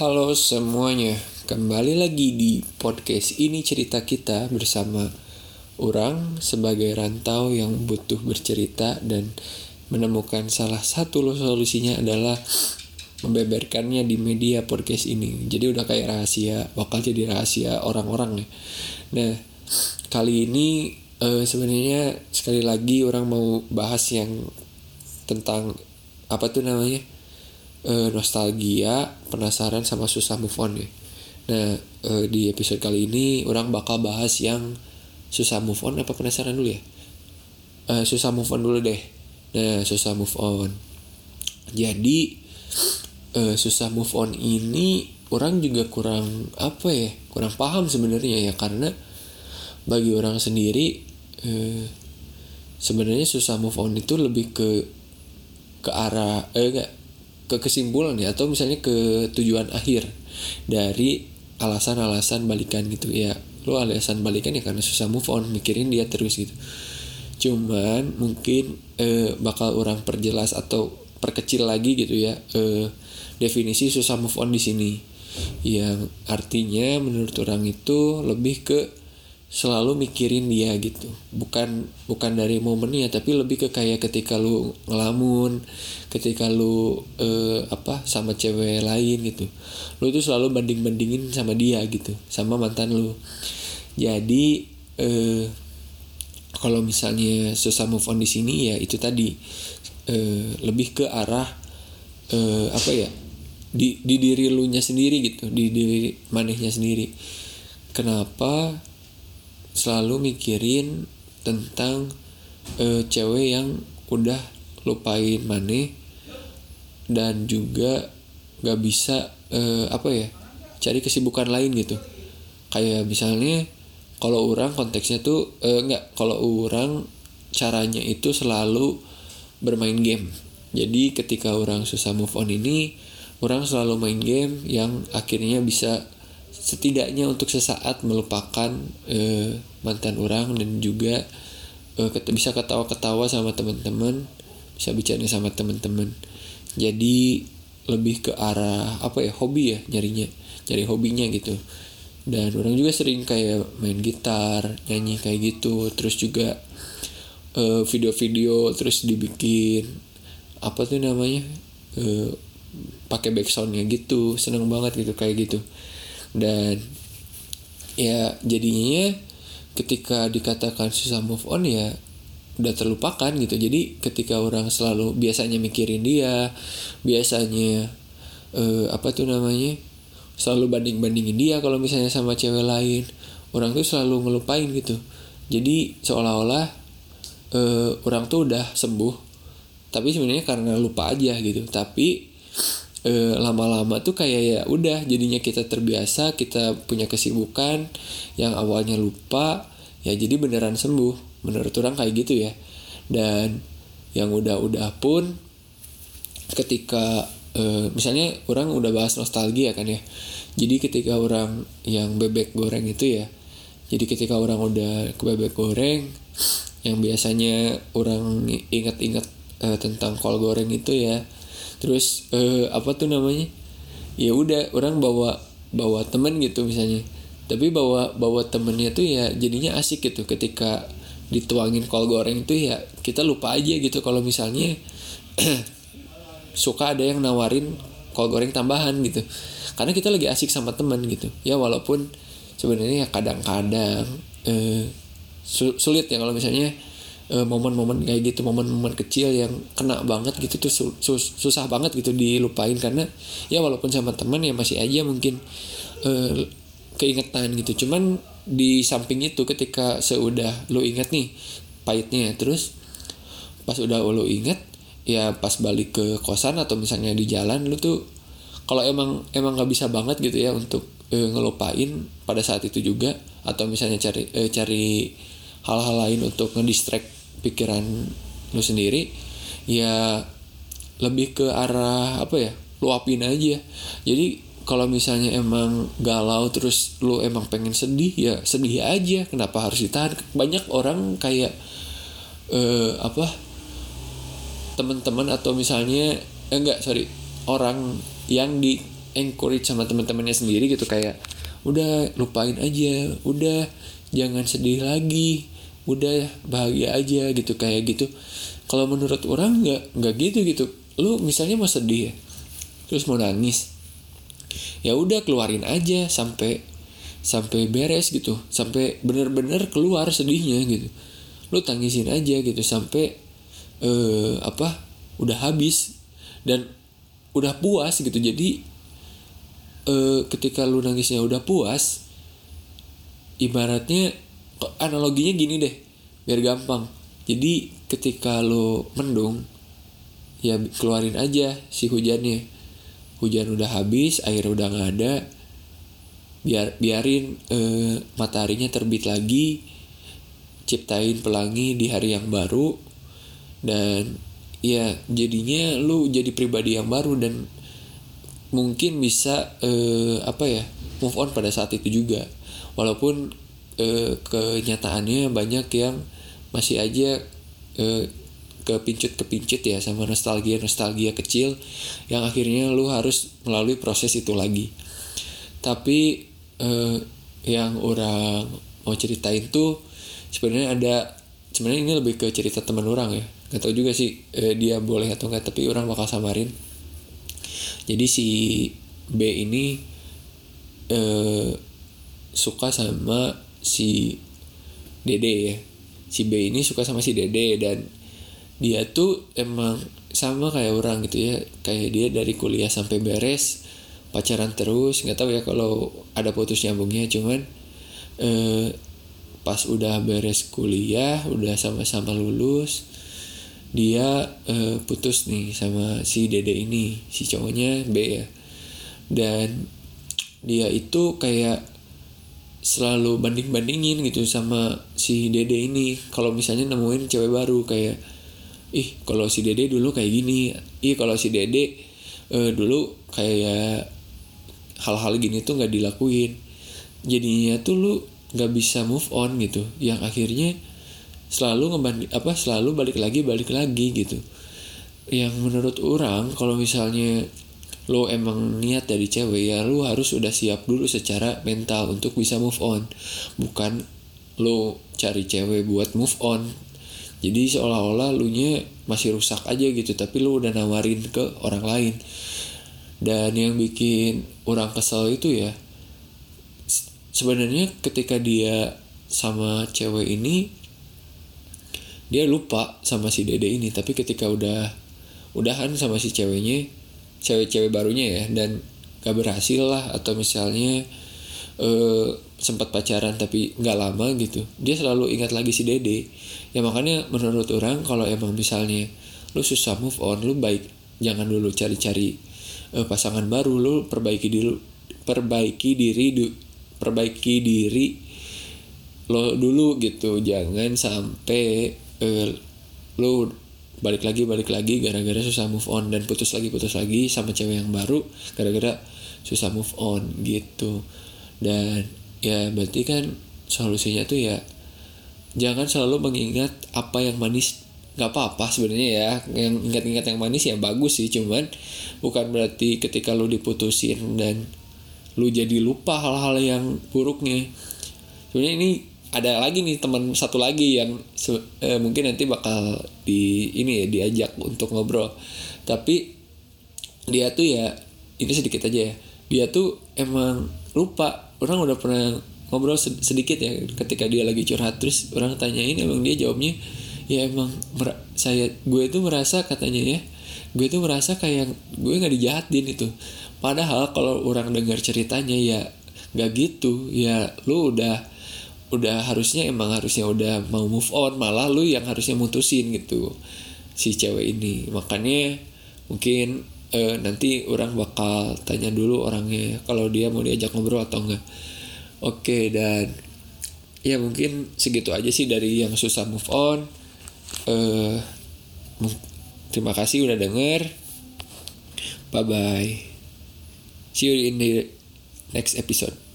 Halo semuanya, kembali lagi di podcast ini cerita kita bersama orang sebagai rantau yang butuh bercerita dan menemukan salah satu solusinya adalah membeberkannya di media podcast ini. Jadi udah kayak rahasia, bakal jadi rahasia orang-orang ya. Nah, kali ini uh, sebenarnya sekali lagi orang mau bahas yang tentang apa tuh namanya? Uh, nostalgia, penasaran sama susah move on ya. Nah, uh, di episode kali ini orang bakal bahas yang susah move on apa penasaran dulu ya? Uh, susah move on dulu deh. Nah, susah move on. Jadi uh, susah move on ini orang juga kurang apa ya? Kurang paham sebenarnya ya karena bagi orang sendiri uh, sebenarnya susah move on itu lebih ke ke arah eh enggak ke kesimpulan ya atau misalnya ke tujuan akhir dari alasan-alasan balikan gitu. Ya lo alasan balikan ya karena susah move on mikirin dia terus gitu. Cuman mungkin eh, bakal orang perjelas atau perkecil lagi gitu ya eh, definisi susah move on di sini. Yang artinya menurut orang itu lebih ke selalu mikirin dia gitu. Bukan bukan dari momennya tapi lebih ke kayak ketika lu ngelamun ketika lu eh, apa sama cewek lain gitu. Lu tuh selalu banding bandingin sama dia gitu sama mantan lu. Jadi eh, kalau misalnya susah move on di sini ya itu tadi. Eh, lebih ke arah eh, apa ya di di diri lu nya sendiri gitu di diri manehnya sendiri. Kenapa selalu mikirin tentang uh, cewek yang udah lupain maneh dan juga gak bisa uh, apa ya cari kesibukan lain gitu. Kayak misalnya kalau orang konteksnya tuh uh, nggak kalau orang caranya itu selalu bermain game. Jadi ketika orang susah move on ini orang selalu main game yang akhirnya bisa setidaknya untuk sesaat melupakan uh, mantan orang dan juga uh, bisa ketawa-ketawa sama teman-teman bisa bicara sama teman-teman. Jadi lebih ke arah apa ya hobi ya nyarinya nyari hobinya gitu. Dan orang juga sering kayak main gitar nyanyi kayak gitu terus juga video video-video terus dibikin apa tuh namanya uh, pakai backsoundnya gitu seneng banget gitu kayak gitu dan ya jadinya ketika dikatakan susah move on ya udah terlupakan gitu. Jadi ketika orang selalu biasanya mikirin dia biasanya eh, apa tuh namanya selalu banding bandingin dia kalau misalnya sama cewek lain orang tuh selalu ngelupain gitu. Jadi seolah-olah eh, orang tuh udah sembuh. Tapi sebenarnya karena lupa aja gitu. Tapi lama lama-lama tuh kayak ya udah jadinya kita terbiasa kita punya kesibukan yang awalnya lupa ya jadi beneran sembuh. Menurut orang kayak gitu ya. Dan yang udah-udah pun ketika uh, misalnya orang udah bahas nostalgia kan ya. Jadi ketika orang yang bebek goreng itu ya jadi ketika orang udah ke bebek goreng yang biasanya orang ingat-ingat uh, tentang kol goreng itu ya terus uh, apa tuh namanya? Ya udah orang bawa bawa temen gitu misalnya. Tapi bawa bawa temennya tuh ya jadinya asik gitu. Ketika dituangin kol goreng itu ya kita lupa aja gitu. Kalau misalnya suka ada yang nawarin kol goreng tambahan gitu. Karena kita lagi asik sama temen gitu. Ya walaupun sebenarnya ya kadang-kadang eh, sulit ya kalau misalnya eh, momen-momen kayak gitu momen-momen kecil yang kena banget gitu tuh sus susah banget gitu dilupain karena ya walaupun sama teman ya masih aja mungkin uh, keingetan gitu. Cuman di samping itu ketika seudah lo inget nih pahitnya terus pas udah lo inget ya pas balik ke kosan atau misalnya di jalan lu tuh kalau emang emang nggak bisa banget gitu ya untuk uh, ngelupain pada saat itu juga atau misalnya cari uh, cari hal-hal lain untuk ngedistract pikiran lu sendiri ya lebih ke arah apa ya luapin aja. Jadi kalau misalnya emang galau terus lu emang pengen sedih ya sedih aja. Kenapa harus ditahan? Banyak orang kayak eh, apa teman-teman atau misalnya eh, enggak sorry orang yang di encourage sama teman-temannya sendiri gitu. Kayak udah lupain aja. Udah jangan sedih lagi udah bahagia aja gitu kayak gitu. Kalau menurut orang nggak nggak gitu gitu. Lu misalnya mau sedih ya terus mau nangis ya udah keluarin aja sampai sampai beres gitu. Sampai bener-bener keluar sedihnya gitu. Lu tangisin aja gitu sampai eh apa udah habis dan udah puas gitu. Jadi eh, ketika lu nangisnya udah puas ibaratnya analoginya gini deh biar gampang. Jadi ketika lo mendung ya keluarin aja si hujannya. Hujan udah habis air udah nggak ada biar biarin eh, mataharinya terbit lagi ciptain pelangi di hari yang baru dan ya jadinya lu jadi pribadi yang baru dan mungkin bisa eh, apa ya move on pada saat itu juga. Walaupun eh, kenyataannya banyak yang masih aja eh, kepincut kepincut ya sama nostalgia nostalgia kecil yang akhirnya lu harus melalui proses itu lagi. Tapi eh, yang orang mau ceritain tuh sebenarnya ada sebenarnya ini lebih ke cerita teman orang ya. Nggak tahu juga sih eh, dia boleh atau enggak tapi orang bakal samarin. Jadi si B ini eh, suka sama si Dede ya. Si B ini suka sama si Dede dan dia tuh emang sama kayak orang gitu ya. Kayak dia dari kuliah sampai beres pacaran terus. Nggak tahu ya kalau ada putus nyambungnya cuman eh, pas udah beres kuliah udah sama-sama lulus dia eh, putus nih sama si dede ini si cowoknya B ya. Dan dia itu kayak selalu banding-bandingin gitu sama si dede ini. Kalau misalnya nemuin cewek baru kayak ih kalau si dede dulu kayak gini ih kalau si dede eh, dulu kayak hal-hal gini tuh nggak dilakuin. Jadinya tuh lu nggak bisa move on gitu. Yang akhirnya selalu ngebandi apa selalu balik lagi balik lagi gitu. Yang menurut orang kalau misalnya lo emang niat dari cewek ya lo harus udah siap dulu secara mental untuk bisa move on. Bukan lo cari cewek buat move on. Jadi seolah-olah lu nya masih rusak aja gitu tapi lu udah nawarin ke orang lain. Dan yang bikin orang kesel itu ya sebenarnya ketika dia sama cewek ini dia lupa sama si dede ini. Tapi ketika udah udahan sama si ceweknya cewek-cewek barunya ya dan gak berhasil lah atau misalnya uh, sempat pacaran tapi nggak lama gitu. Dia selalu ingat lagi si dede. Ya makanya menurut orang kalau emang misalnya lu susah move on lu baik jangan dulu cari-cari uh, pasangan baru. Lu perbaiki dulu perbaiki diri du, perbaiki diri lo dulu gitu. Jangan sampai uh, lu balik lagi balik lagi gara-gara susah move on. Dan putus lagi putus lagi sama cewek yang baru gara-gara susah move on gitu. Dan ya berarti kan solusinya tuh ya jangan selalu mengingat apa yang manis. Nggak apa-apa sebenarnya ya yang ingat-ingat yang manis ya bagus sih cuman bukan berarti ketika lu diputusin dan lu jadi lupa hal-hal yang buruknya. Sebenarnya ini ada lagi nih teman satu lagi yang eh, mungkin nanti bakal di ini ya diajak untuk ngobrol. Tapi dia tuh ya ini sedikit aja ya. Dia tuh emang lupa orang udah pernah ngobrol sedikit ya ketika dia lagi curhat. Terus orang tanyain emang dia jawabnya ya emang saya gue itu merasa katanya ya. Gue itu merasa kayak gue nggak dijahatin itu. Padahal kalau orang dengar ceritanya ya nggak gitu ya lu udah udah harusnya emang harusnya udah mau move on malah lu yang harusnya mutusin gitu si cewek ini. Makanya mungkin eh, nanti orang bakal tanya dulu orangnya kalau dia mau diajak ngobrol atau enggak. Oke dan ya mungkin segitu aja sih dari yang susah move on. Eh, terima kasih udah denger. Bye bye see you in the next episode